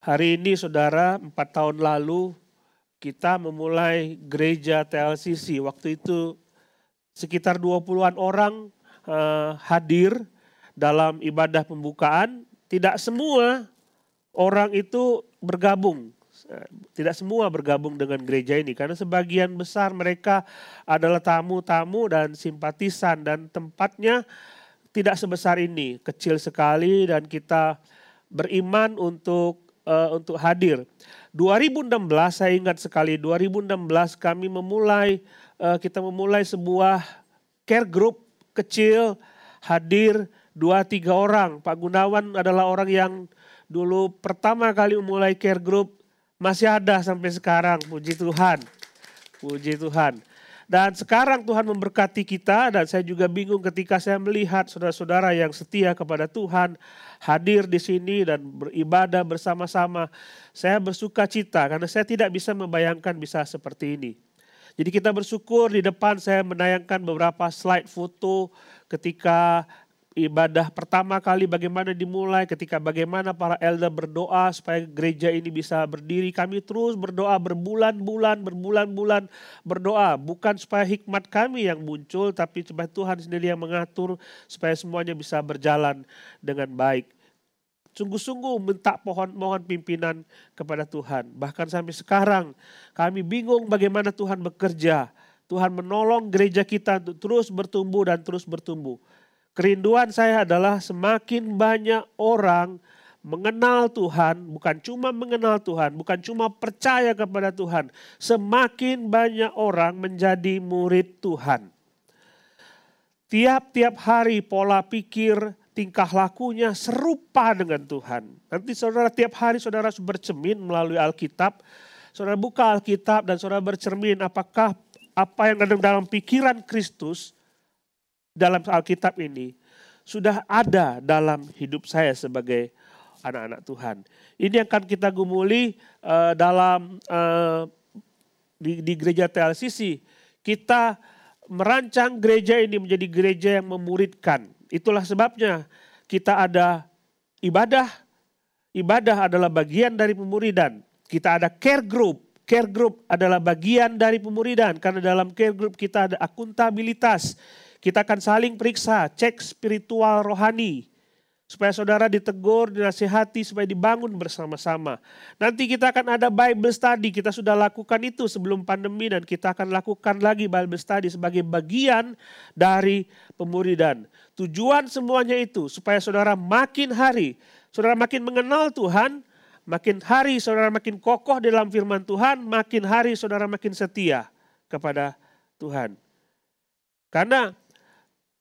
Hari ini saudara, empat tahun lalu kita memulai gereja TLCC. Waktu itu sekitar 20-an orang uh, hadir dalam ibadah pembukaan. Tidak semua orang itu bergabung. Tidak semua bergabung dengan gereja ini karena sebagian besar mereka adalah tamu-tamu dan simpatisan dan tempatnya tidak sebesar ini, kecil sekali dan kita beriman untuk uh, untuk hadir. 2016 saya ingat sekali 2016 kami memulai uh, kita memulai sebuah care group kecil hadir dua tiga orang. Pak Gunawan adalah orang yang dulu pertama kali memulai care group masih ada sampai sekarang. Puji Tuhan. Puji Tuhan. Dan sekarang Tuhan memberkati kita dan saya juga bingung ketika saya melihat saudara-saudara yang setia kepada Tuhan hadir di sini dan beribadah bersama-sama. Saya bersuka cita karena saya tidak bisa membayangkan bisa seperti ini. Jadi kita bersyukur di depan saya menayangkan beberapa slide foto ketika ibadah pertama kali bagaimana dimulai, ketika bagaimana para elder berdoa supaya gereja ini bisa berdiri. Kami terus berdoa berbulan-bulan, berbulan-bulan berdoa. Bukan supaya hikmat kami yang muncul, tapi supaya Tuhan sendiri yang mengatur supaya semuanya bisa berjalan dengan baik. Sungguh-sungguh minta pohon mohon pimpinan kepada Tuhan. Bahkan sampai sekarang kami bingung bagaimana Tuhan bekerja. Tuhan menolong gereja kita untuk terus bertumbuh dan terus bertumbuh. Kerinduan saya adalah semakin banyak orang mengenal Tuhan, bukan cuma mengenal Tuhan, bukan cuma percaya kepada Tuhan, semakin banyak orang menjadi murid Tuhan. Tiap-tiap hari pola pikir, tingkah lakunya serupa dengan Tuhan. Nanti saudara tiap hari saudara bercermin melalui Alkitab, saudara buka Alkitab dan saudara bercermin apakah apa yang ada dalam pikiran Kristus dalam Alkitab ini sudah ada dalam hidup saya sebagai anak-anak Tuhan. Ini yang akan kita gumuli uh, dalam uh, di, di gereja TLCC. Kita merancang gereja ini menjadi gereja yang memuridkan. Itulah sebabnya kita ada ibadah. Ibadah adalah bagian dari pemuridan. Kita ada care group. Care group adalah bagian dari pemuridan karena dalam care group kita ada akuntabilitas kita akan saling periksa, cek spiritual rohani. Supaya saudara ditegur, dinasihati, supaya dibangun bersama-sama. Nanti kita akan ada Bible study, kita sudah lakukan itu sebelum pandemi dan kita akan lakukan lagi Bible study sebagai bagian dari pemuridan. Tujuan semuanya itu supaya saudara makin hari, saudara makin mengenal Tuhan, makin hari saudara makin kokoh dalam firman Tuhan, makin hari saudara makin setia kepada Tuhan. Karena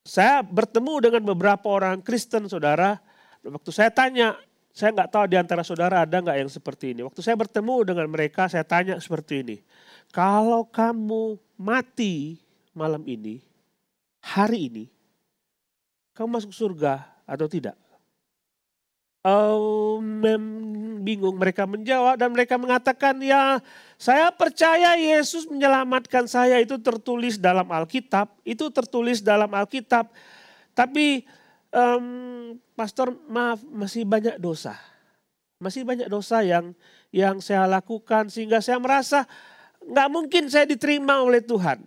saya bertemu dengan beberapa orang Kristen saudara. Waktu saya tanya, saya nggak tahu di antara saudara ada nggak yang seperti ini. Waktu saya bertemu dengan mereka, saya tanya seperti ini. Kalau kamu mati malam ini, hari ini, kamu masuk surga atau tidak? Oh, bingung mereka menjawab dan mereka mengatakan ya saya percaya Yesus menyelamatkan saya itu tertulis dalam Alkitab, itu tertulis dalam Alkitab. Tapi um, pastor maaf masih banyak dosa. Masih banyak dosa yang yang saya lakukan sehingga saya merasa nggak mungkin saya diterima oleh Tuhan.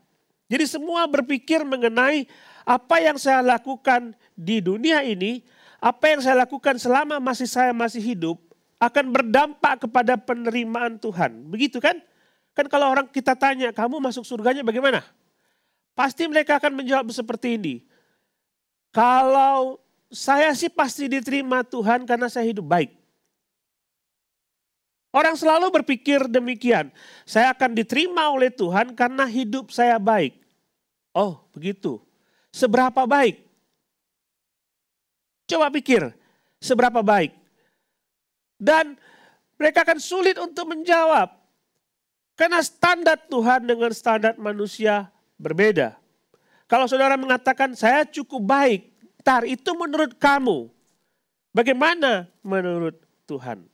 Jadi semua berpikir mengenai apa yang saya lakukan di dunia ini apa yang saya lakukan selama masih saya masih hidup akan berdampak kepada penerimaan Tuhan. Begitu kan? Kan kalau orang kita tanya, kamu masuk surganya bagaimana? Pasti mereka akan menjawab seperti ini. Kalau saya sih pasti diterima Tuhan karena saya hidup baik. Orang selalu berpikir demikian. Saya akan diterima oleh Tuhan karena hidup saya baik. Oh begitu. Seberapa baik? Coba pikir, seberapa baik. Dan mereka akan sulit untuk menjawab. Karena standar Tuhan dengan standar manusia berbeda. Kalau saudara mengatakan saya cukup baik, tar itu menurut kamu. Bagaimana menurut Tuhan?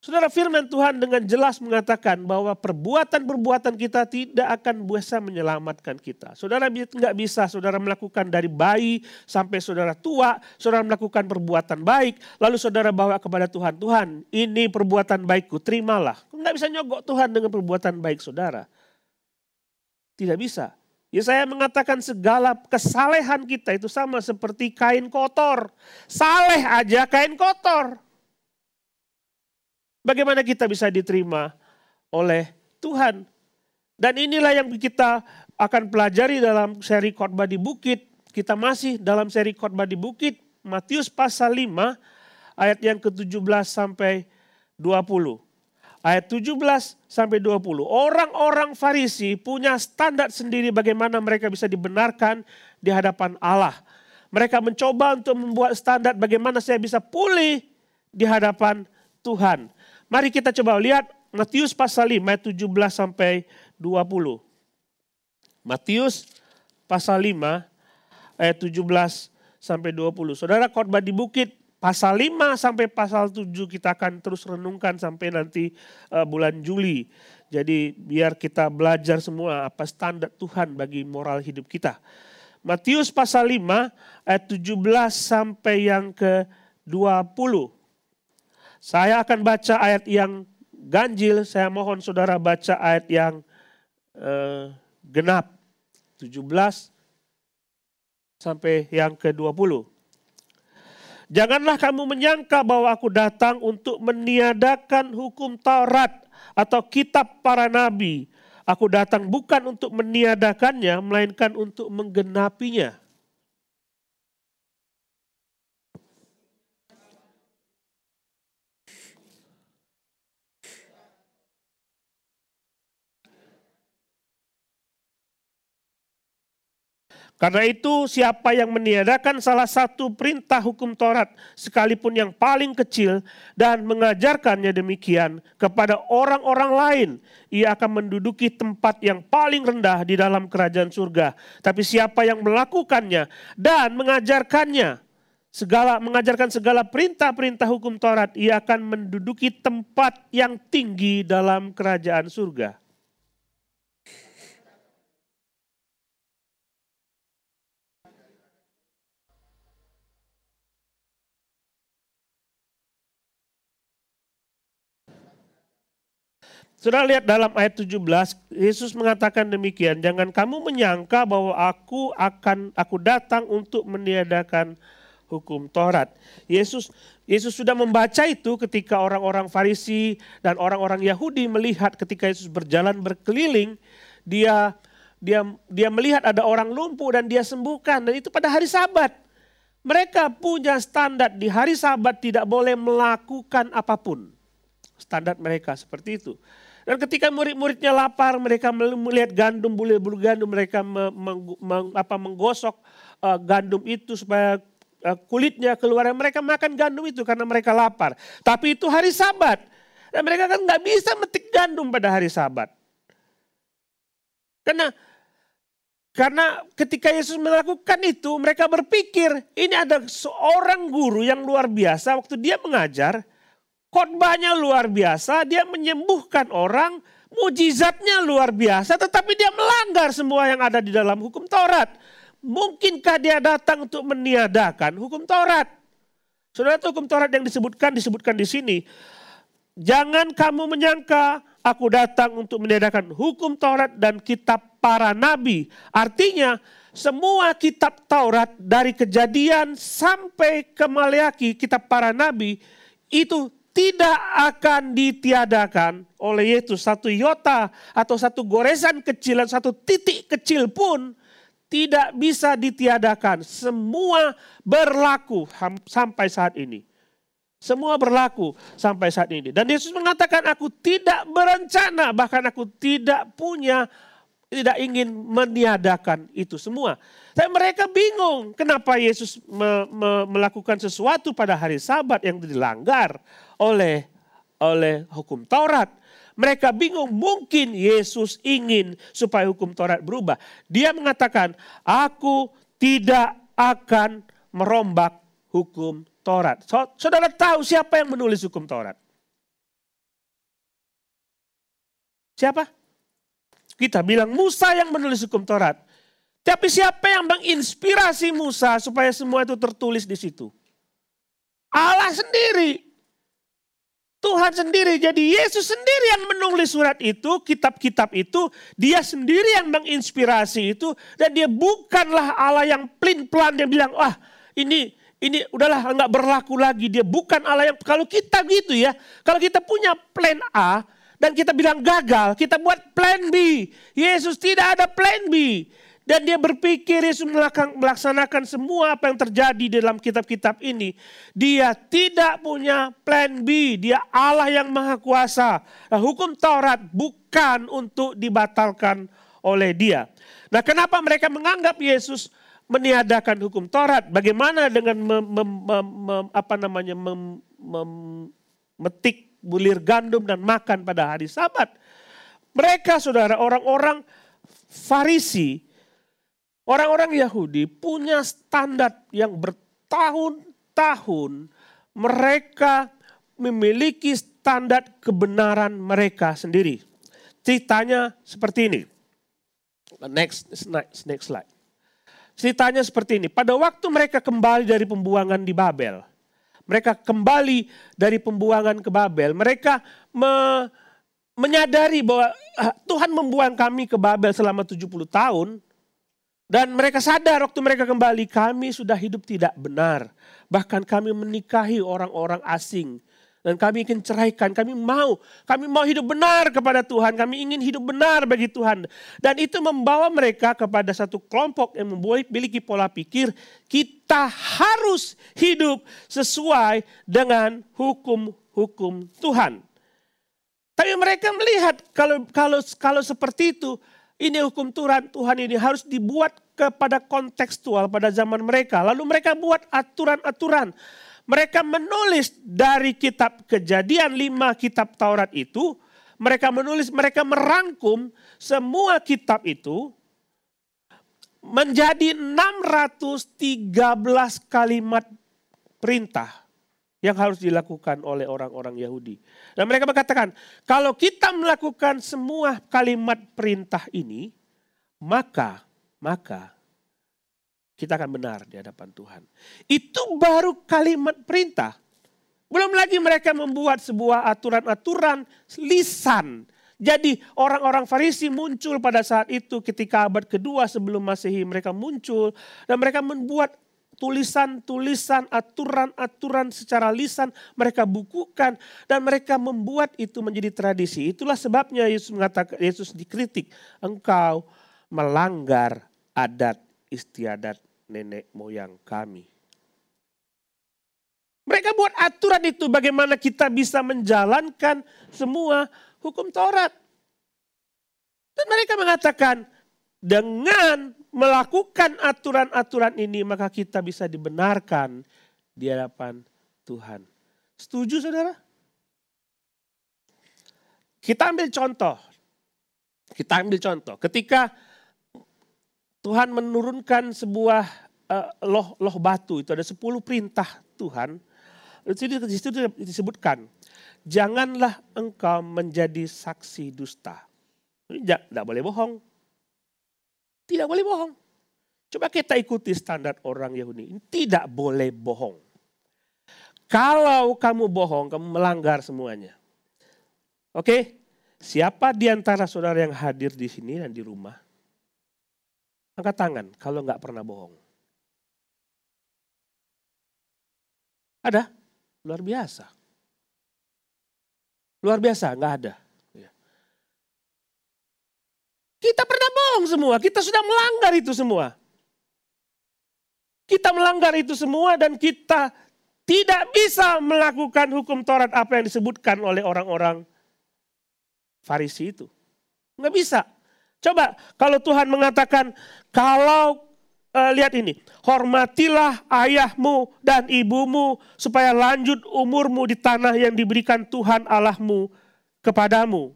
Saudara firman Tuhan dengan jelas mengatakan bahwa perbuatan-perbuatan kita tidak akan bisa menyelamatkan kita. Saudara nggak bisa saudara melakukan dari bayi sampai saudara tua, saudara melakukan perbuatan baik, lalu saudara bawa kepada Tuhan. Tuhan ini perbuatan baikku, terimalah. Nggak bisa nyogok Tuhan dengan perbuatan baik saudara. Tidak bisa. Ya saya mengatakan segala kesalehan kita itu sama seperti kain kotor. Saleh aja kain kotor. Bagaimana kita bisa diterima oleh Tuhan? Dan inilah yang kita akan pelajari dalam seri khotbah di bukit. Kita masih dalam seri khotbah di bukit. Matius pasal 5 ayat yang ke-17 sampai 20. Ayat 17 sampai 20. Orang-orang Farisi punya standar sendiri bagaimana mereka bisa dibenarkan di hadapan Allah. Mereka mencoba untuk membuat standar bagaimana saya bisa pulih di hadapan Tuhan. Mari kita coba lihat Matius pasal 5 ayat 17 sampai 20. Matius pasal 5 ayat 17 sampai 20. Saudara khotbah di bukit pasal 5 sampai pasal 7 kita akan terus renungkan sampai nanti uh, bulan Juli. Jadi biar kita belajar semua apa standar Tuhan bagi moral hidup kita. Matius pasal 5 ayat 17 sampai yang ke 20. Saya akan baca ayat yang ganjil, saya mohon saudara baca ayat yang uh, genap. 17 sampai yang ke-20. Janganlah kamu menyangka bahwa aku datang untuk meniadakan hukum Taurat atau kitab para nabi. Aku datang bukan untuk meniadakannya, melainkan untuk menggenapinya. Karena itu siapa yang meniadakan salah satu perintah hukum Taurat sekalipun yang paling kecil dan mengajarkannya demikian kepada orang-orang lain, ia akan menduduki tempat yang paling rendah di dalam kerajaan surga. Tapi siapa yang melakukannya dan mengajarkannya segala mengajarkan segala perintah-perintah hukum Taurat, ia akan menduduki tempat yang tinggi dalam kerajaan surga. Sudah lihat dalam ayat 17, Yesus mengatakan demikian, jangan kamu menyangka bahwa aku akan aku datang untuk meniadakan hukum Taurat. Yesus Yesus sudah membaca itu ketika orang-orang Farisi dan orang-orang Yahudi melihat ketika Yesus berjalan berkeliling, dia dia dia melihat ada orang lumpuh dan dia sembuhkan dan itu pada hari Sabat. Mereka punya standar di hari Sabat tidak boleh melakukan apa pun. Standar mereka seperti itu. Dan ketika murid-muridnya lapar, mereka melihat gandum, bulu-bulu gandum, mereka meng, meng, apa, menggosok uh, gandum itu supaya uh, kulitnya keluar. Mereka makan gandum itu karena mereka lapar. Tapi itu hari sabat. Dan mereka kan nggak bisa metik gandum pada hari sabat. Karena karena ketika Yesus melakukan itu, mereka berpikir ini ada seorang guru yang luar biasa waktu dia mengajar, Khotbahnya luar biasa, dia menyembuhkan orang, mujizatnya luar biasa, tetapi dia melanggar semua yang ada di dalam hukum Taurat. Mungkinkah dia datang untuk meniadakan hukum Taurat? Saudara hukum Taurat yang disebutkan disebutkan di sini. Jangan kamu menyangka aku datang untuk meniadakan hukum Taurat dan kitab para nabi. Artinya semua kitab Taurat dari kejadian sampai ke Maleaki kitab para nabi itu tidak akan ditiadakan oleh Yesus. Satu iota atau satu goresan kecil, satu titik kecil pun tidak bisa ditiadakan. Semua berlaku sampai saat ini. Semua berlaku sampai saat ini. Dan Yesus mengatakan aku tidak berencana, bahkan aku tidak punya, tidak ingin meniadakan itu semua. Tapi mereka bingung kenapa Yesus me, me, melakukan sesuatu pada hari sabat yang dilanggar oleh oleh hukum Taurat. Mereka bingung, mungkin Yesus ingin supaya hukum Taurat berubah. Dia mengatakan, aku tidak akan merombak hukum Taurat. Saudara tahu siapa yang menulis hukum Taurat? Siapa? Kita bilang Musa yang menulis hukum Taurat. Tapi siapa yang menginspirasi Musa supaya semua itu tertulis di situ? Allah sendiri. Tuhan sendiri. Jadi Yesus sendiri yang menulis surat itu, kitab-kitab itu. Dia sendiri yang menginspirasi itu. Dan dia bukanlah Allah yang plin-plan. Dia bilang, wah ini ini udahlah nggak berlaku lagi. Dia bukan Allah yang, kalau kita gitu ya. Kalau kita punya plan A dan kita bilang gagal, kita buat plan B. Yesus tidak ada plan B. Dan dia berpikir Yesus melaksanakan semua apa yang terjadi dalam kitab-kitab ini. Dia tidak punya plan B. Dia Allah yang maha kuasa. Nah, hukum Taurat bukan untuk dibatalkan oleh dia. Nah kenapa mereka menganggap Yesus meniadakan hukum Taurat? Bagaimana dengan mem, mem, mem, mem, apa namanya mem, memetik bulir gandum dan makan pada hari Sabat? Mereka saudara orang-orang Farisi Orang-orang Yahudi punya standar yang bertahun-tahun mereka memiliki standar kebenaran mereka sendiri. Ceritanya seperti ini. Next, next, next slide. Ceritanya seperti ini. Pada waktu mereka kembali dari pembuangan di Babel, mereka kembali dari pembuangan ke Babel, mereka me, menyadari bahwa ah, Tuhan membuang kami ke Babel selama 70 tahun, dan mereka sadar waktu mereka kembali, kami sudah hidup tidak benar. Bahkan kami menikahi orang-orang asing. Dan kami ingin ceraikan, kami mau. Kami mau hidup benar kepada Tuhan, kami ingin hidup benar bagi Tuhan. Dan itu membawa mereka kepada satu kelompok yang memiliki pola pikir, kita harus hidup sesuai dengan hukum-hukum Tuhan. Tapi mereka melihat kalau kalau kalau seperti itu, ini hukum Tuhan, Tuhan ini harus dibuat kepada kontekstual pada zaman mereka. Lalu mereka buat aturan-aturan. Mereka menulis dari kitab kejadian lima kitab Taurat itu. Mereka menulis, mereka merangkum semua kitab itu menjadi 613 kalimat perintah yang harus dilakukan oleh orang-orang Yahudi. Dan mereka mengatakan, kalau kita melakukan semua kalimat perintah ini, maka maka kita akan benar di hadapan Tuhan. Itu baru kalimat perintah. Belum lagi mereka membuat sebuah aturan-aturan lisan. Jadi orang-orang Farisi muncul pada saat itu ketika abad kedua sebelum Masehi mereka muncul dan mereka membuat tulisan-tulisan, aturan-aturan secara lisan mereka bukukan dan mereka membuat itu menjadi tradisi. Itulah sebabnya Yesus mengatakan Yesus dikritik, engkau melanggar adat istiadat nenek moyang kami. Mereka buat aturan itu bagaimana kita bisa menjalankan semua hukum Taurat. Dan mereka mengatakan dengan melakukan aturan-aturan ini maka kita bisa dibenarkan di hadapan Tuhan. Setuju saudara? Kita ambil contoh. Kita ambil contoh. Ketika Tuhan menurunkan sebuah uh, loh, loh batu, itu ada 10 perintah Tuhan. Di situ disebutkan, janganlah engkau menjadi saksi dusta. Tidak boleh bohong, tidak boleh bohong. Coba kita ikuti standar orang Yahudi. Tidak boleh bohong. Kalau kamu bohong, kamu melanggar semuanya. Oke? Siapa di antara saudara yang hadir di sini dan di rumah? Angkat tangan kalau nggak pernah bohong. Ada? Luar biasa. Luar biasa, nggak ada. Kita pernah semua, kita sudah melanggar itu semua. Kita melanggar itu semua dan kita tidak bisa melakukan hukum Taurat apa yang disebutkan oleh orang-orang Farisi itu. Nggak bisa. Coba kalau Tuhan mengatakan kalau uh, lihat ini, hormatilah ayahmu dan ibumu supaya lanjut umurmu di tanah yang diberikan Tuhan Allahmu kepadamu.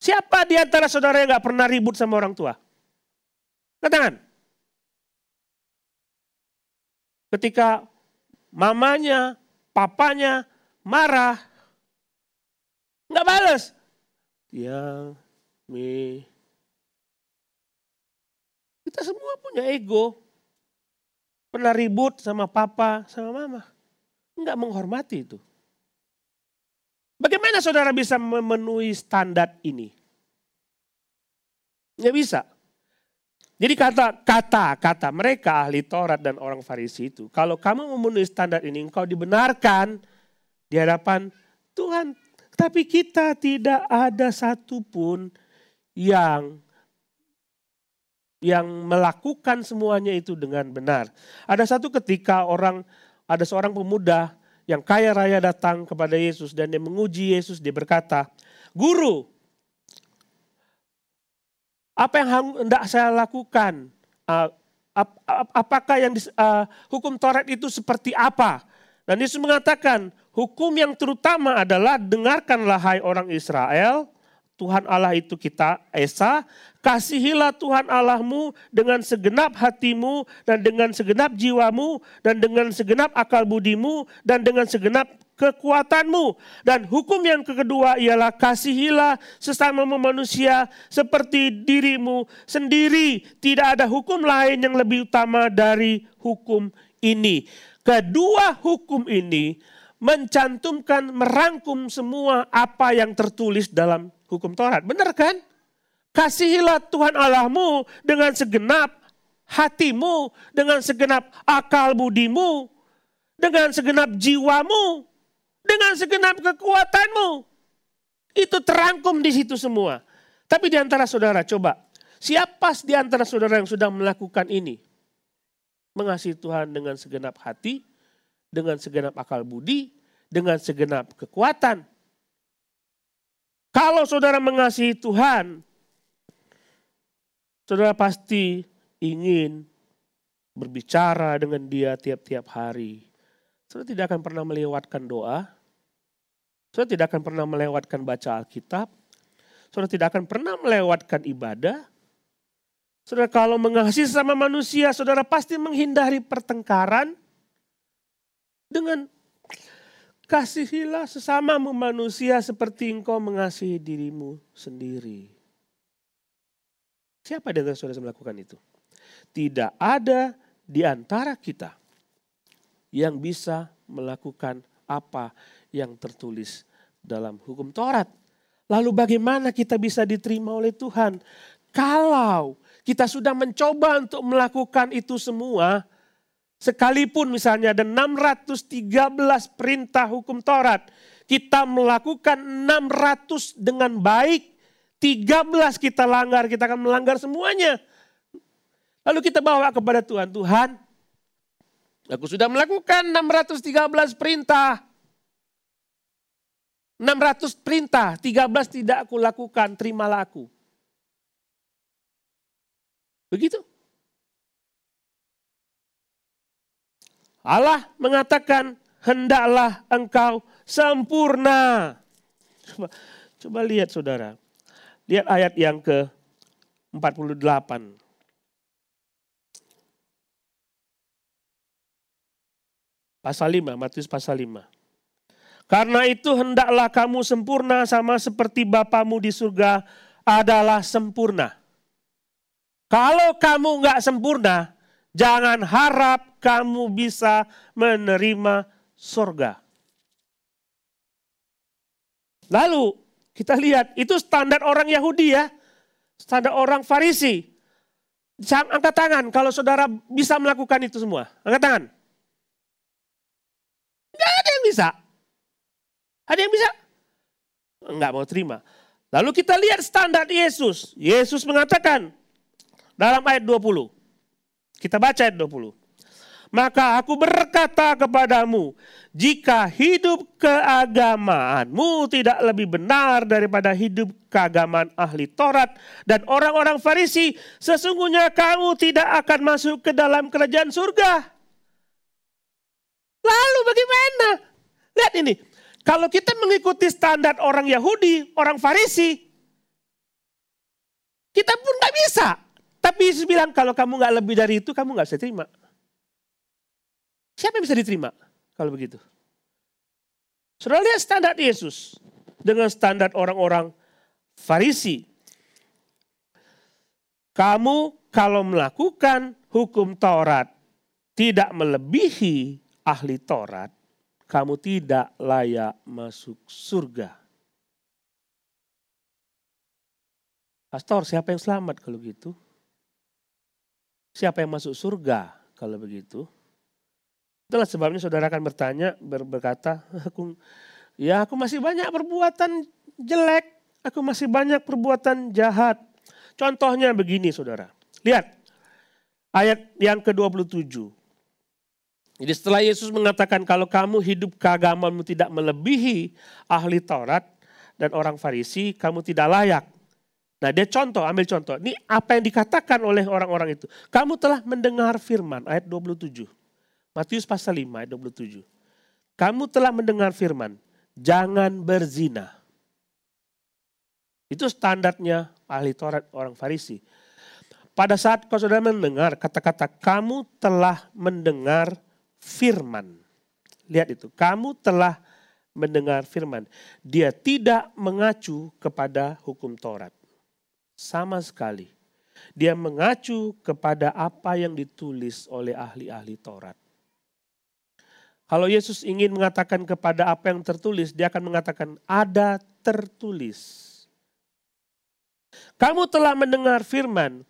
Siapa di antara saudara yang gak pernah ribut sama orang tua? Katakan. Ketika mamanya, papanya marah, nggak balas. yang me. Kita semua punya ego. Pernah ribut sama papa, sama mama. Enggak menghormati itu. Bagaimana saudara bisa memenuhi standar ini? Nggak bisa. Jadi kata kata kata mereka ahli Taurat dan orang Farisi itu, kalau kamu memenuhi standar ini, engkau dibenarkan di hadapan Tuhan. Tapi kita tidak ada satupun yang yang melakukan semuanya itu dengan benar. Ada satu ketika orang ada seorang pemuda yang kaya raya datang kepada Yesus dan dia menguji Yesus, dia berkata, "Guru, apa yang hendak saya lakukan? Ap, apakah yang uh, hukum Taurat itu seperti apa? Dan Yesus mengatakan, hukum yang terutama adalah dengarkanlah hai orang Israel, Tuhan Allah itu kita Esa, kasihilah Tuhan Allahmu dengan segenap hatimu dan dengan segenap jiwamu dan dengan segenap akal budimu dan dengan segenap kekuatanmu. Dan hukum yang kedua ialah kasihilah sesama manusia seperti dirimu sendiri. Tidak ada hukum lain yang lebih utama dari hukum ini. Kedua hukum ini mencantumkan, merangkum semua apa yang tertulis dalam hukum Taurat. Benar kan? Kasihilah Tuhan Allahmu dengan segenap hatimu, dengan segenap akal budimu, dengan segenap jiwamu, dengan segenap kekuatanmu. Itu terangkum di situ semua. Tapi di antara saudara coba, siapa di antara saudara yang sudah melakukan ini? Mengasihi Tuhan dengan segenap hati, dengan segenap akal budi, dengan segenap kekuatan. Kalau saudara mengasihi Tuhan, saudara pasti ingin berbicara dengan dia tiap-tiap hari. Saudara tidak akan pernah melewatkan doa. Saudara tidak akan pernah melewatkan baca Alkitab. Saudara tidak akan pernah melewatkan ibadah. Saudara kalau mengasihi sama manusia, saudara pasti menghindari pertengkaran dengan kasihilah sesamamu manusia seperti engkau mengasihi dirimu sendiri. Siapa di antara saudara melakukan itu? Tidak ada di antara kita yang bisa melakukan apa yang tertulis dalam hukum Taurat. Lalu bagaimana kita bisa diterima oleh Tuhan? Kalau kita sudah mencoba untuk melakukan itu semua, sekalipun misalnya ada 613 perintah hukum Taurat, kita melakukan 600 dengan baik, 13 kita langgar, kita akan melanggar semuanya. Lalu kita bawa kepada Tuhan, Tuhan Aku sudah melakukan 613 perintah. 600 perintah, 13 tidak aku lakukan, terimalah aku. Begitu. Allah mengatakan, hendaklah engkau sempurna. Coba, coba lihat saudara. Lihat ayat yang ke 48. Pasal 5, Matius pasal 5. Karena itu hendaklah kamu sempurna sama seperti Bapamu di surga adalah sempurna. Kalau kamu nggak sempurna, jangan harap kamu bisa menerima surga. Lalu kita lihat itu standar orang Yahudi ya, standar orang Farisi. Angkat tangan kalau saudara bisa melakukan itu semua. Angkat tangan. Gak ada yang bisa. Ada yang bisa? Enggak mau terima. Lalu kita lihat standar Yesus. Yesus mengatakan dalam ayat 20. Kita baca ayat 20. Maka aku berkata kepadamu, jika hidup keagamaanmu tidak lebih benar daripada hidup keagamaan ahli Taurat dan orang-orang Farisi, sesungguhnya kamu tidak akan masuk ke dalam kerajaan surga. Lalu bagaimana? Lihat ini, kalau kita mengikuti standar orang Yahudi, orang Farisi, kita pun nggak bisa. Tapi Yesus bilang kalau kamu nggak lebih dari itu, kamu nggak bisa terima. Siapa yang bisa diterima kalau begitu? Saudara lihat standar Yesus dengan standar orang-orang Farisi. Kamu kalau melakukan hukum Taurat tidak melebihi ahli Taurat, kamu tidak layak masuk surga. Pastor, siapa yang selamat kalau gitu? Siapa yang masuk surga kalau begitu? Itulah sebabnya saudara akan bertanya, ber berkata, aku, ya aku masih banyak perbuatan jelek, aku masih banyak perbuatan jahat. Contohnya begini saudara, lihat ayat yang ke-27. Jadi setelah Yesus mengatakan kalau kamu hidup keagamamu tidak melebihi ahli Taurat dan orang Farisi, kamu tidak layak. Nah dia contoh, ambil contoh. Ini apa yang dikatakan oleh orang-orang itu. Kamu telah mendengar firman, ayat 27. Matius pasal 5 ayat 27. Kamu telah mendengar firman, jangan berzina. Itu standarnya ahli Taurat orang Farisi. Pada saat kau sudah mendengar kata-kata kamu telah mendengar firman. Lihat itu, kamu telah mendengar firman. Dia tidak mengacu kepada hukum Taurat. Sama sekali. Dia mengacu kepada apa yang ditulis oleh ahli-ahli Taurat. Kalau Yesus ingin mengatakan kepada apa yang tertulis, dia akan mengatakan ada tertulis. Kamu telah mendengar firman.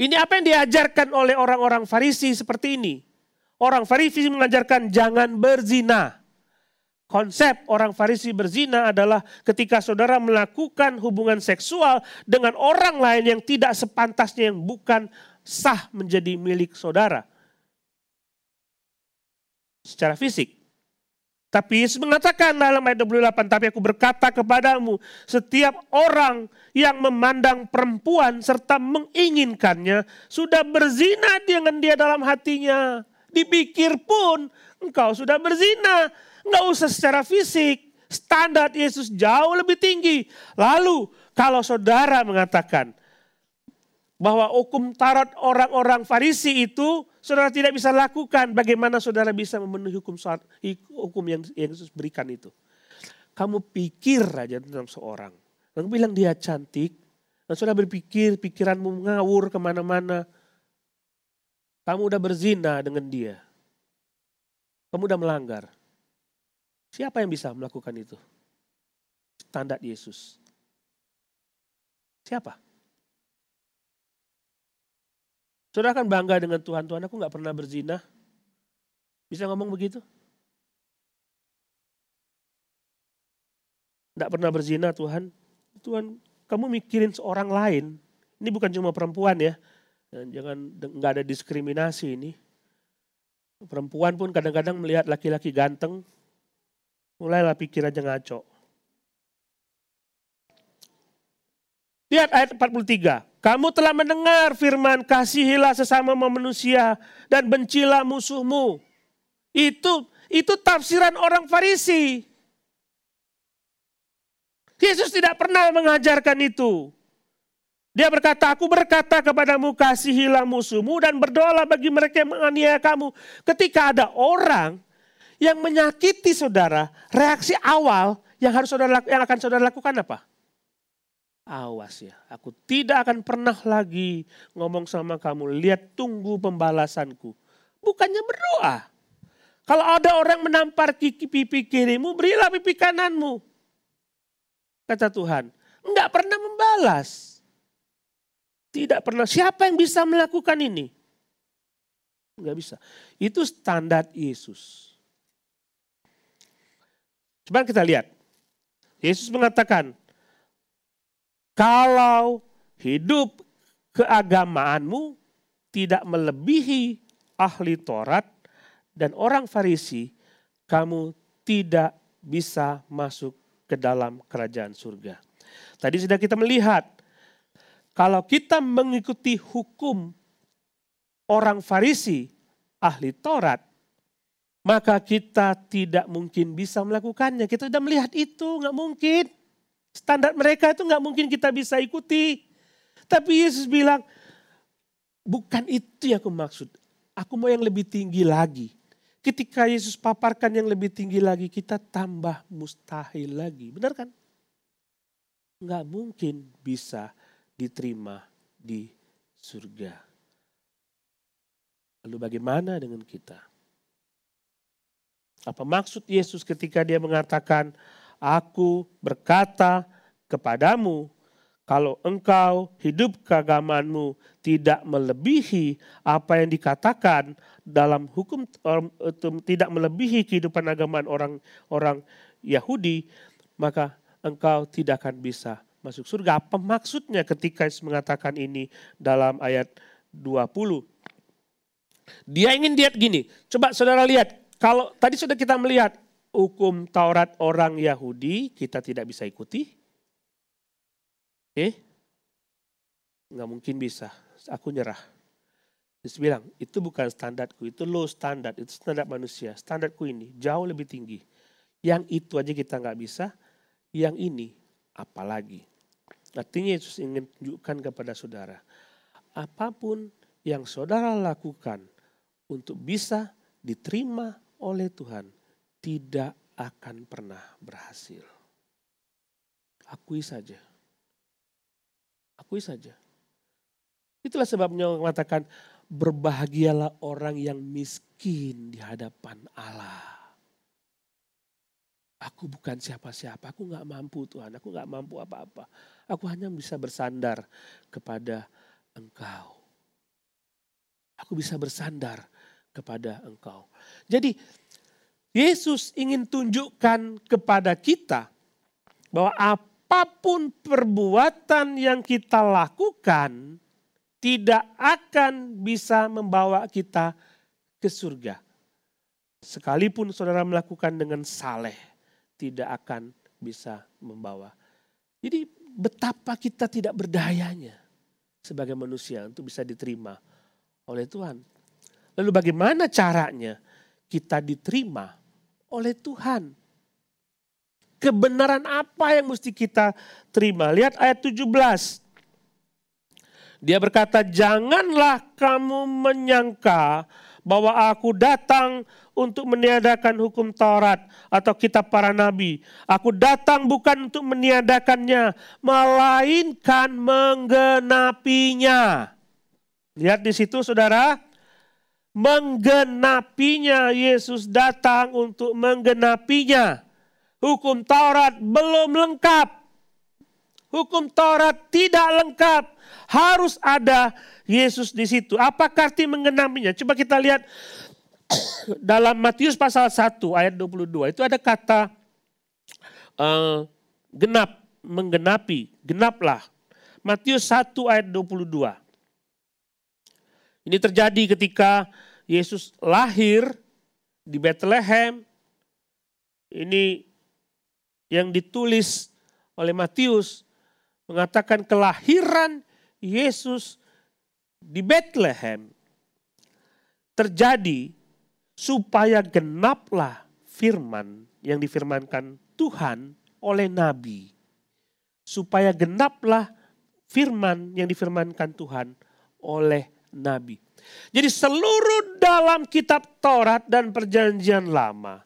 Ini apa yang diajarkan oleh orang-orang Farisi seperti ini. Orang Farisi mengajarkan jangan berzina. Konsep orang Farisi berzina adalah ketika saudara melakukan hubungan seksual dengan orang lain yang tidak sepantasnya yang bukan sah menjadi milik saudara. Secara fisik. Tapi Yesus mengatakan dalam ayat 28, tapi aku berkata kepadamu, setiap orang yang memandang perempuan serta menginginkannya, sudah berzina dengan dia dalam hatinya dipikir pun engkau sudah berzina. Enggak usah secara fisik. Standar Yesus jauh lebih tinggi. Lalu kalau saudara mengatakan bahwa hukum tarot orang-orang Farisi itu saudara tidak bisa lakukan, bagaimana saudara bisa memenuhi hukum hukum yang, yang Yesus berikan itu? Kamu pikir aja tentang seorang. Kamu bilang dia cantik, dan saudara berpikir, pikiranmu ngawur ke mana-mana. Kamu udah berzina dengan dia. Kamu udah melanggar. Siapa yang bisa melakukan itu? Standar Yesus. Siapa? Saudara akan bangga dengan Tuhan. Tuhan aku gak pernah berzina. Bisa ngomong begitu? Gak pernah berzina Tuhan. Tuhan kamu mikirin seorang lain. Ini bukan cuma perempuan ya. Jangan nggak ada diskriminasi ini. Perempuan pun kadang-kadang melihat laki-laki ganteng, mulailah pikirannya ngaco. Lihat ayat 43. Kamu telah mendengar firman kasihilah sesama manusia dan bencilah musuhmu. Itu itu tafsiran orang Farisi. Yesus tidak pernah mengajarkan itu. Dia berkata, aku berkata kepadamu kasihilah musuhmu dan berdoalah bagi mereka yang menganiaya kamu. Ketika ada orang yang menyakiti saudara, reaksi awal yang harus saudara yang akan saudara lakukan apa? Awas ya, aku tidak akan pernah lagi ngomong sama kamu. Lihat tunggu pembalasanku. Bukannya berdoa. Kalau ada orang menampar pipi kirimu, berilah pipi kananmu. Kata Tuhan. Enggak pernah membalas. Tidak pernah. Siapa yang bisa melakukan ini? Enggak bisa. Itu standar Yesus. Coba kita lihat. Yesus mengatakan, kalau hidup keagamaanmu tidak melebihi ahli Taurat dan orang Farisi, kamu tidak bisa masuk ke dalam kerajaan surga. Tadi sudah kita melihat kalau kita mengikuti hukum orang Farisi, ahli Taurat, maka kita tidak mungkin bisa melakukannya. Kita sudah melihat itu, nggak mungkin. Standar mereka itu nggak mungkin kita bisa ikuti. Tapi Yesus bilang, bukan itu yang aku maksud. Aku mau yang lebih tinggi lagi. Ketika Yesus paparkan yang lebih tinggi lagi, kita tambah mustahil lagi. Benar kan? nggak mungkin bisa diterima di surga. Lalu bagaimana dengan kita? Apa maksud Yesus ketika dia mengatakan, Aku berkata kepadamu, kalau engkau hidup keagamaanmu tidak melebihi apa yang dikatakan dalam hukum tidak melebihi kehidupan agamaan orang-orang Yahudi, maka engkau tidak akan bisa masuk surga. Apa maksudnya ketika mengatakan ini dalam ayat 20? Dia ingin lihat gini, coba saudara lihat, kalau tadi sudah kita melihat hukum Taurat orang Yahudi, kita tidak bisa ikuti, Eh, nggak mungkin bisa. Aku nyerah. Terus bilang, itu bukan standarku, itu low standard, itu standar manusia. Standarku ini jauh lebih tinggi. Yang itu aja kita nggak bisa, yang ini apalagi. Artinya Yesus ingin tunjukkan kepada saudara, apa pun yang saudara lakukan untuk bisa diterima oleh Tuhan, tidak akan pernah berhasil. Akui saja. Akui saja. Itulah sebabnya mengatakan berbahagialah orang yang miskin di hadapan Allah. Aku bukan siapa-siapa, aku nggak mampu Tuhan, aku nggak mampu apa-apa. Aku hanya bisa bersandar kepada Engkau. Aku bisa bersandar kepada Engkau. Jadi Yesus ingin tunjukkan kepada kita bahwa apa apa pun perbuatan yang kita lakukan tidak akan bisa membawa kita ke surga. Sekalipun saudara melakukan dengan saleh, tidak akan bisa membawa. Jadi betapa kita tidak berdayanya sebagai manusia untuk bisa diterima oleh Tuhan. Lalu bagaimana caranya kita diterima oleh Tuhan? kebenaran apa yang mesti kita terima. Lihat ayat 17. Dia berkata, janganlah kamu menyangka bahwa aku datang untuk meniadakan hukum Taurat atau kitab para nabi. Aku datang bukan untuk meniadakannya, melainkan menggenapinya. Lihat di situ saudara, menggenapinya Yesus datang untuk menggenapinya. Hukum Taurat belum lengkap. Hukum Taurat tidak lengkap. Harus ada Yesus di situ. Apa arti menggenapinya? Coba kita lihat dalam Matius pasal 1 ayat 22. Itu ada kata uh, genap, menggenapi, genaplah. Matius 1 ayat 22. Ini terjadi ketika Yesus lahir di Bethlehem. Ini yang ditulis oleh Matius mengatakan kelahiran Yesus di Bethlehem terjadi supaya genaplah firman yang difirmankan Tuhan oleh nabi. Supaya genaplah firman yang difirmankan Tuhan oleh nabi. Jadi seluruh dalam kitab Taurat dan perjanjian lama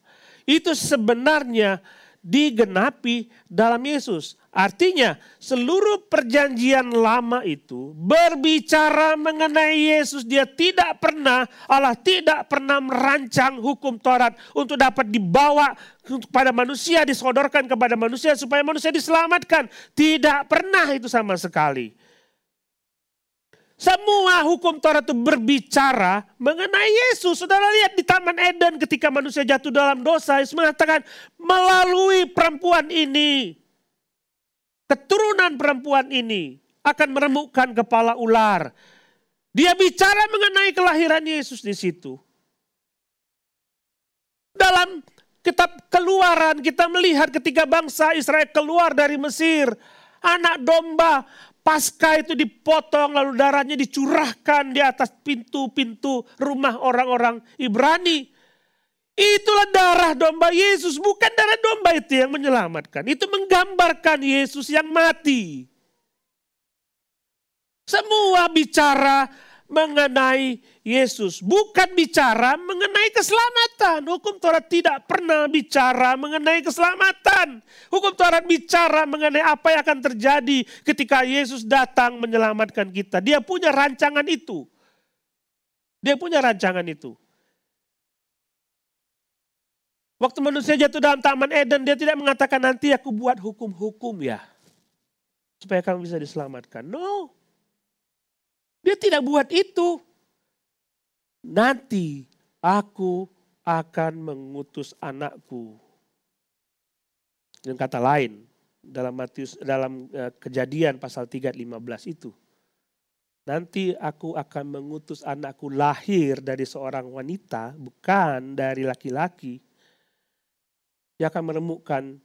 itu sebenarnya digenapi dalam Yesus. Artinya seluruh perjanjian lama itu berbicara mengenai Yesus. Dia tidak pernah, Allah tidak pernah merancang hukum Taurat untuk dapat dibawa kepada manusia, disodorkan kepada manusia supaya manusia diselamatkan. Tidak pernah itu sama sekali. Semua hukum Taurat itu berbicara mengenai Yesus. Saudara lihat di Taman Eden ketika manusia jatuh dalam dosa. Yesus mengatakan melalui perempuan ini. Keturunan perempuan ini akan meremukkan kepala ular. Dia bicara mengenai kelahiran Yesus di situ. Dalam kitab keluaran kita melihat ketika bangsa Israel keluar dari Mesir. Anak domba Pasca itu dipotong lalu darahnya dicurahkan di atas pintu-pintu rumah orang-orang Ibrani. Itulah darah domba Yesus, bukan darah domba itu yang menyelamatkan. Itu menggambarkan Yesus yang mati. Semua bicara mengenai Yesus, bukan bicara mengenai keselamatan. Hukum Taurat tidak pernah bicara mengenai keselamatan. Hukum Taurat bicara mengenai apa yang akan terjadi ketika Yesus datang menyelamatkan kita. Dia punya rancangan itu. Dia punya rancangan itu. Waktu manusia jatuh dalam taman Eden, dia tidak mengatakan nanti aku buat hukum-hukum ya. Supaya kamu bisa diselamatkan. No. Dia tidak buat itu. Nanti aku akan mengutus anakku. Dengan kata lain, dalam Matius dalam uh, kejadian pasal 3 15 itu. Nanti aku akan mengutus anakku lahir dari seorang wanita, bukan dari laki-laki dia akan menemukan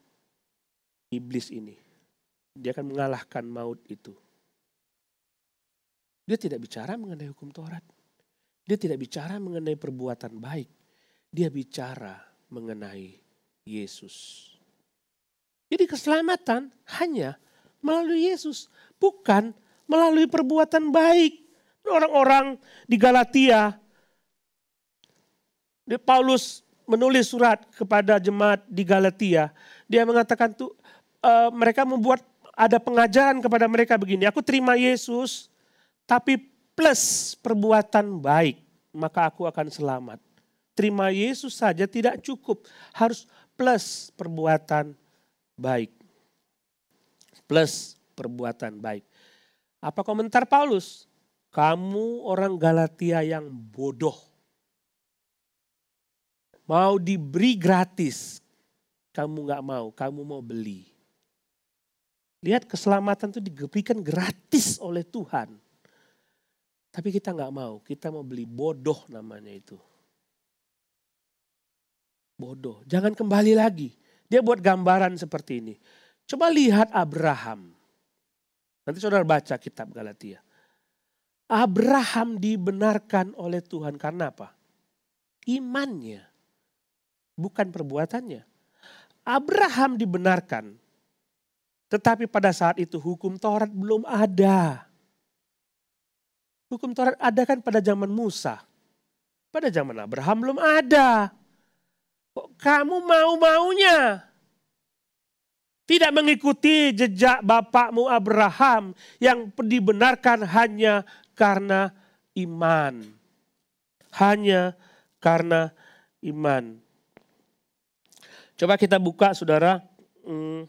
iblis ini. Dia akan mengalahkan maut itu. Dia tidak bicara mengenai hukum Taurat. Dia tidak bicara mengenai perbuatan baik. Dia bicara mengenai Yesus. Jadi keselamatan hanya melalui Yesus, bukan melalui perbuatan baik. Orang-orang di Galatia, Paulus menulis surat kepada jemaat di Galatia, dia mengatakan tuh uh, mereka membuat ada pengajaran kepada mereka begini, aku terima Yesus tapi plus perbuatan baik, maka aku akan selamat. Terima Yesus saja tidak cukup, harus plus perbuatan baik. Plus perbuatan baik. Apa komentar Paulus? Kamu orang Galatia yang bodoh Mau diberi gratis, kamu nggak mau, kamu mau beli. Lihat keselamatan itu diberikan gratis oleh Tuhan. Tapi kita nggak mau, kita mau beli bodoh namanya itu. Bodoh, jangan kembali lagi. Dia buat gambaran seperti ini. Coba lihat Abraham. Nanti saudara baca kitab Galatia. Abraham dibenarkan oleh Tuhan karena apa? Imannya bukan perbuatannya. Abraham dibenarkan, tetapi pada saat itu hukum Taurat belum ada. Hukum Taurat ada kan pada zaman Musa. Pada zaman Abraham belum ada. Kok kamu mau-maunya? Tidak mengikuti jejak bapakmu Abraham yang dibenarkan hanya karena iman. Hanya karena iman. Coba kita buka saudara. Hmm.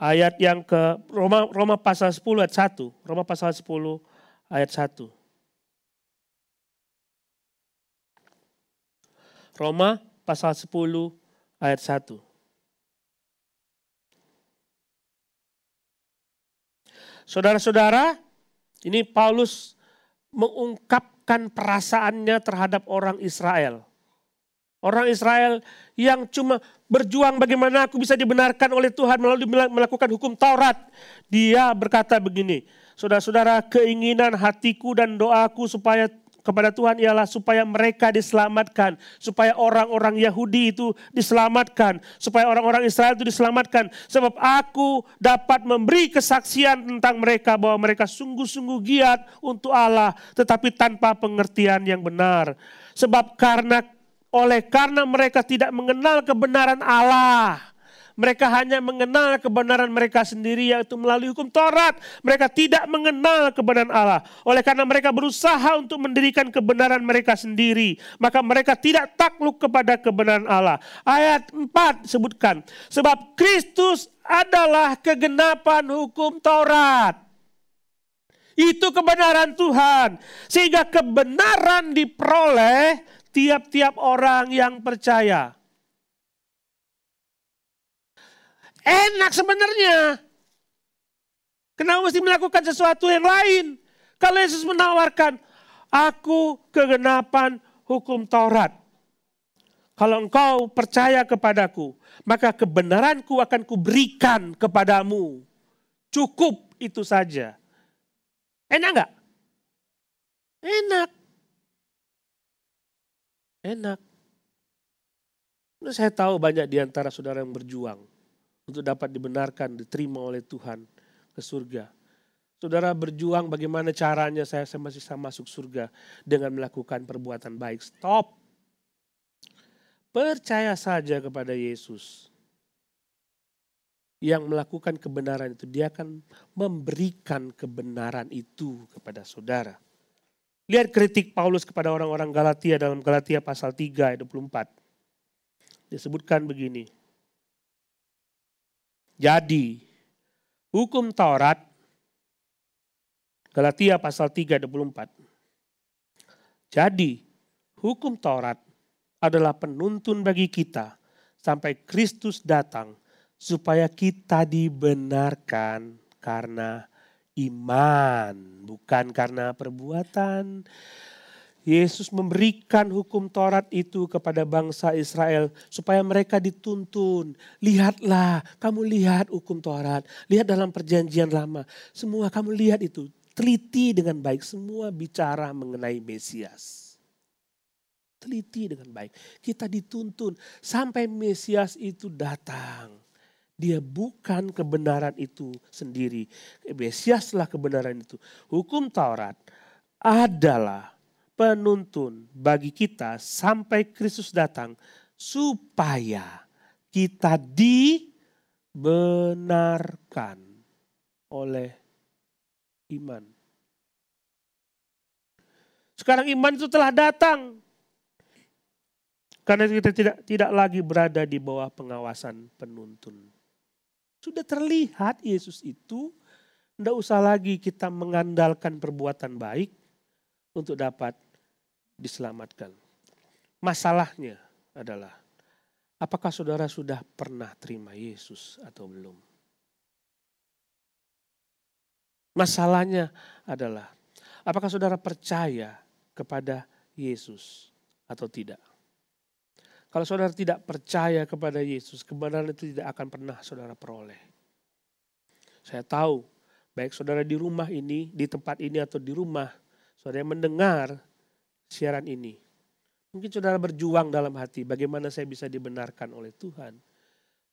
Ayat yang ke Roma Roma pasal 10 ayat 1. Roma pasal 10 ayat 1. Roma pasal 10 ayat 1. Saudara-saudara, ini Paulus mengungkapkan perasaannya terhadap orang Israel. Orang Israel yang cuma berjuang bagaimana aku bisa dibenarkan oleh Tuhan melalui melakukan hukum Taurat. Dia berkata begini, saudara-saudara keinginan hatiku dan doaku supaya kepada Tuhan ialah supaya mereka diselamatkan, supaya orang-orang Yahudi itu diselamatkan, supaya orang-orang Israel itu diselamatkan. Sebab aku dapat memberi kesaksian tentang mereka bahwa mereka sungguh-sungguh giat untuk Allah, tetapi tanpa pengertian yang benar. Sebab karena oleh karena mereka tidak mengenal kebenaran Allah, mereka hanya mengenal kebenaran mereka sendiri yaitu melalui hukum Taurat. Mereka tidak mengenal kebenaran Allah. Oleh karena mereka berusaha untuk mendirikan kebenaran mereka sendiri. Maka mereka tidak takluk kepada kebenaran Allah. Ayat 4 sebutkan. Sebab Kristus adalah kegenapan hukum Taurat. Itu kebenaran Tuhan. Sehingga kebenaran diperoleh tiap-tiap orang yang percaya. Enak sebenarnya. Kenapa mesti melakukan sesuatu yang lain? Kalau Yesus menawarkan, aku kegenapan hukum Taurat. Kalau engkau percaya kepadaku, maka kebenaranku akan kuberikan kepadamu. Cukup itu saja. Enak enggak? Enak. Enak. Saya tahu banyak di antara saudara yang berjuang untuk dapat dibenarkan, diterima oleh Tuhan ke surga. Saudara berjuang bagaimana caranya saya masih bisa masuk surga dengan melakukan perbuatan baik. Stop. Percaya saja kepada Yesus. Yang melakukan kebenaran itu, dia akan memberikan kebenaran itu kepada saudara. Lihat kritik Paulus kepada orang-orang Galatia dalam Galatia pasal 3 ayat 24 disebutkan begini. Jadi, hukum Taurat, Galatia pasal 3 24. Jadi, hukum Taurat adalah penuntun bagi kita sampai Kristus datang supaya kita dibenarkan karena iman, bukan karena perbuatan. Yesus memberikan hukum Taurat itu kepada bangsa Israel supaya mereka dituntun. Lihatlah, kamu lihat hukum Taurat, lihat dalam perjanjian lama. Semua kamu lihat itu, teliti dengan baik. Semua bicara mengenai Mesias. Teliti dengan baik. Kita dituntun sampai Mesias itu datang. Dia bukan kebenaran itu sendiri. Mesiaslah kebenaran itu. Hukum Taurat adalah penuntun bagi kita sampai Kristus datang supaya kita dibenarkan oleh iman. Sekarang iman itu telah datang. Karena kita tidak tidak lagi berada di bawah pengawasan penuntun. Sudah terlihat Yesus itu, tidak usah lagi kita mengandalkan perbuatan baik untuk dapat diselamatkan. Masalahnya adalah apakah saudara sudah pernah terima Yesus atau belum? Masalahnya adalah apakah saudara percaya kepada Yesus atau tidak? Kalau saudara tidak percaya kepada Yesus, kebenaran itu tidak akan pernah saudara peroleh. Saya tahu, baik saudara di rumah ini, di tempat ini atau di rumah, saudara mendengar siaran ini. Mungkin saudara berjuang dalam hati, bagaimana saya bisa dibenarkan oleh Tuhan.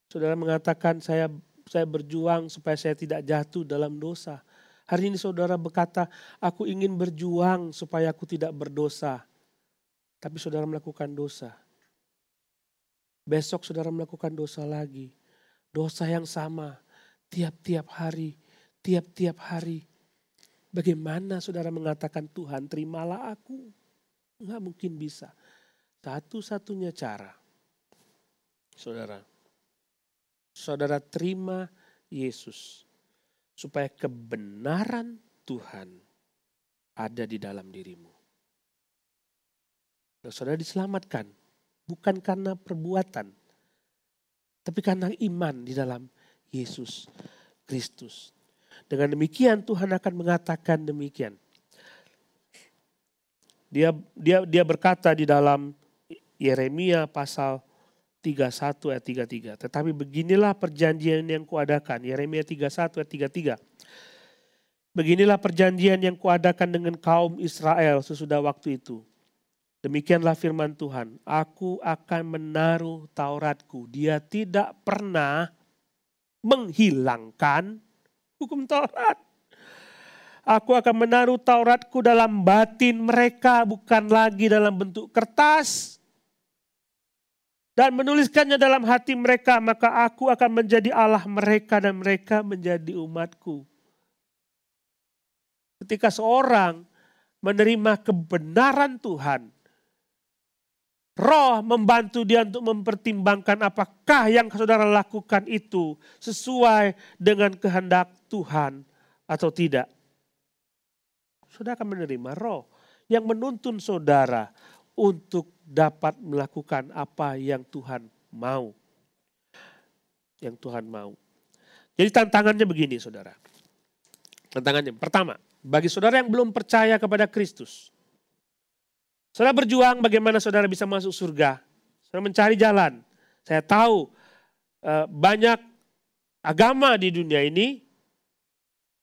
Saudara mengatakan saya saya berjuang supaya saya tidak jatuh dalam dosa. Hari ini saudara berkata, aku ingin berjuang supaya aku tidak berdosa. Tapi saudara melakukan dosa. Besok saudara melakukan dosa lagi. Dosa yang sama, tiap-tiap hari, tiap-tiap hari. Bagaimana saudara mengatakan Tuhan terimalah aku. Enggak mungkin bisa. Satu-satunya cara, saudara, saudara terima Yesus supaya kebenaran Tuhan ada di dalam dirimu. Saudara diselamatkan bukan karena perbuatan, tapi karena iman di dalam Yesus Kristus. Dengan demikian Tuhan akan mengatakan demikian. Dia dia dia berkata di dalam Yeremia pasal 31 ayat 33. Tetapi beginilah perjanjian yang kuadakan. Yeremia 31 ayat 33. Beginilah perjanjian yang kuadakan dengan kaum Israel sesudah waktu itu. Demikianlah firman Tuhan. Aku akan menaruh Tauratku. Dia tidak pernah menghilangkan hukum Taurat. Aku akan menaruh Tauratku dalam batin mereka, bukan lagi dalam bentuk kertas. Dan menuliskannya dalam hati mereka, maka aku akan menjadi Allah mereka dan mereka menjadi umatku. Ketika seorang menerima kebenaran Tuhan, Roh membantu dia untuk mempertimbangkan apakah yang saudara lakukan itu sesuai dengan kehendak Tuhan atau tidak saudara akan menerima roh yang menuntun saudara untuk dapat melakukan apa yang Tuhan mau. Yang Tuhan mau. Jadi tantangannya begini saudara. Tantangannya pertama, bagi saudara yang belum percaya kepada Kristus. Saudara berjuang bagaimana saudara bisa masuk surga. Saudara mencari jalan. Saya tahu eh, banyak agama di dunia ini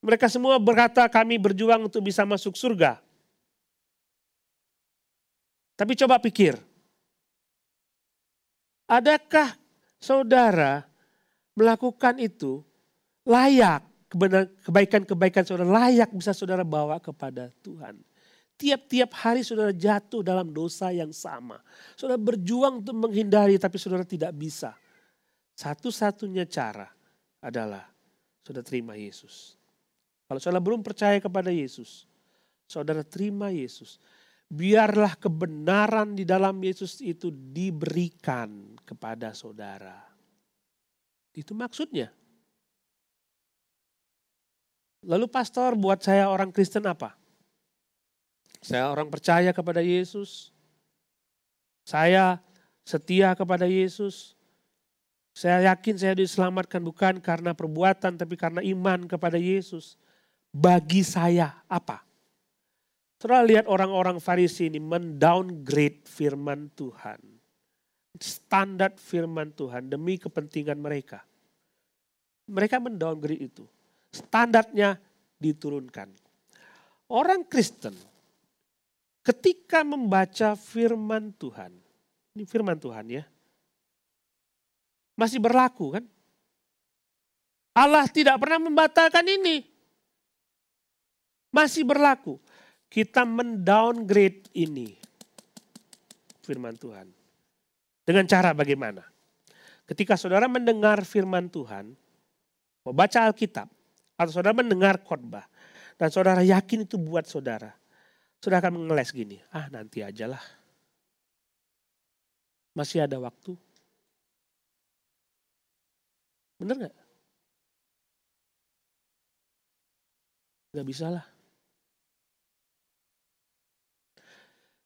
mereka semua berkata kami berjuang untuk bisa masuk surga. Tapi coba pikir. Adakah saudara melakukan itu layak, kebaikan-kebaikan saudara layak bisa saudara bawa kepada Tuhan. Tiap-tiap hari saudara jatuh dalam dosa yang sama. Saudara berjuang untuk menghindari tapi saudara tidak bisa. Satu-satunya cara adalah saudara terima Yesus. Kalau saudara belum percaya kepada Yesus, saudara terima Yesus. Biarlah kebenaran di dalam Yesus itu diberikan kepada saudara. Itu maksudnya. Lalu pastor buat saya orang Kristen apa? Saya orang percaya kepada Yesus. Saya setia kepada Yesus. Saya yakin saya diselamatkan bukan karena perbuatan tapi karena iman kepada Yesus. Bagi saya apa? Saudara lihat orang-orang Farisi ini mendowngrade firman Tuhan. Standar firman Tuhan demi kepentingan mereka. Mereka mendowngrade itu. Standarnya diturunkan. Orang Kristen ketika membaca firman Tuhan, ini firman Tuhan ya, masih berlaku kan? Allah tidak pernah membatalkan ini. Masih berlaku. Kita mendowngrade ini. Firman Tuhan. Dengan cara bagaimana? Ketika saudara mendengar firman Tuhan, membaca Alkitab, atau saudara mendengar khotbah, dan saudara yakin itu buat saudara, sudah akan mengeles gini, ah nanti aja lah. Masih ada waktu. Bener gak? Gak bisa lah.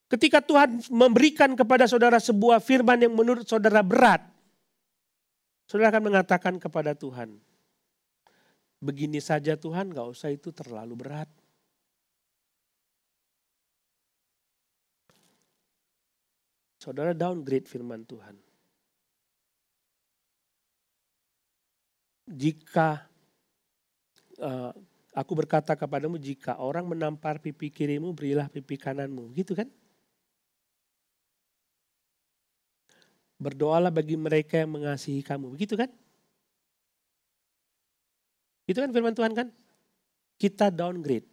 Ketika Tuhan memberikan kepada saudara sebuah firman yang menurut saudara berat, saudara akan mengatakan kepada Tuhan, begini saja Tuhan gak usah itu terlalu berat. Saudara downgrade firman Tuhan. Jika uh, aku berkata kepadamu, jika orang menampar pipi kirimu, berilah pipi kananmu. Gitu kan? Berdoalah bagi mereka yang mengasihi kamu. Begitu kan? Itu kan firman Tuhan kan? Kita downgrade.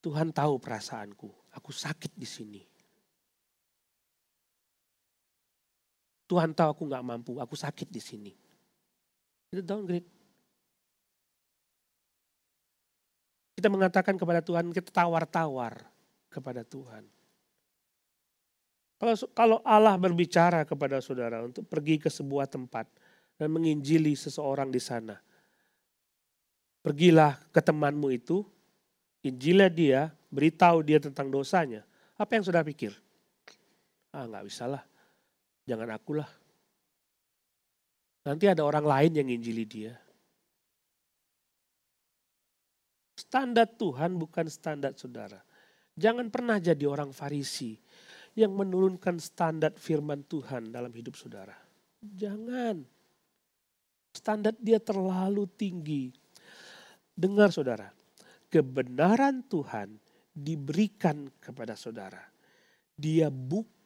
Tuhan tahu perasaanku. Aku sakit di sini. Tuhan tahu aku nggak mampu, aku sakit di sini. Itu downgrade. Kita mengatakan kepada Tuhan, kita tawar-tawar kepada Tuhan. Kalau kalau Allah berbicara kepada saudara untuk pergi ke sebuah tempat dan menginjili seseorang di sana, pergilah ke temanmu itu, injilah dia, beritahu dia tentang dosanya. Apa yang sudah pikir? Ah nggak bisa lah, jangan akulah. Nanti ada orang lain yang injili dia. Standar Tuhan bukan standar saudara. Jangan pernah jadi orang Farisi yang menurunkan standar firman Tuhan dalam hidup saudara. Jangan. Standar dia terlalu tinggi. Dengar saudara, kebenaran Tuhan diberikan kepada saudara. Dia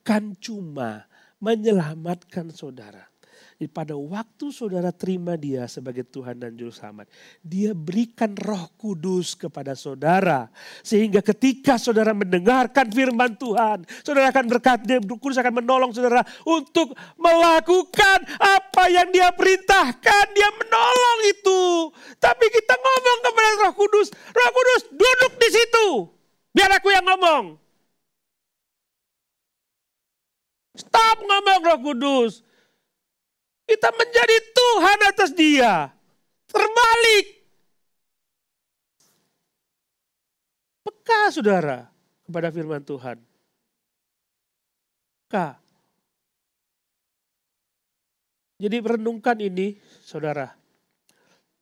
bukan cuma menyelamatkan saudara. Jadi pada waktu saudara terima dia sebagai Tuhan dan Juru Selamat, dia berikan roh kudus kepada saudara. Sehingga ketika saudara mendengarkan firman Tuhan, saudara akan berkat, dia kudus akan menolong saudara untuk melakukan apa yang dia perintahkan. Dia menolong itu. Tapi kita ngomong kepada roh kudus, roh kudus duduk di situ. Biar aku yang ngomong. Stop ngomong roh kudus. Kita menjadi Tuhan atas dia. Terbalik. Peka saudara kepada firman Tuhan. Peka. Jadi renungkan ini saudara.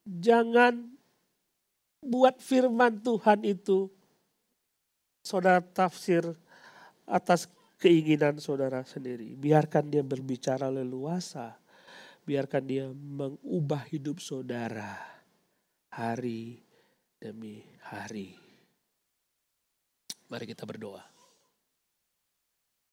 Jangan buat firman Tuhan itu saudara tafsir atas keinginan saudara sendiri. Biarkan dia berbicara leluasa biarkan dia mengubah hidup saudara hari demi hari. Mari kita berdoa.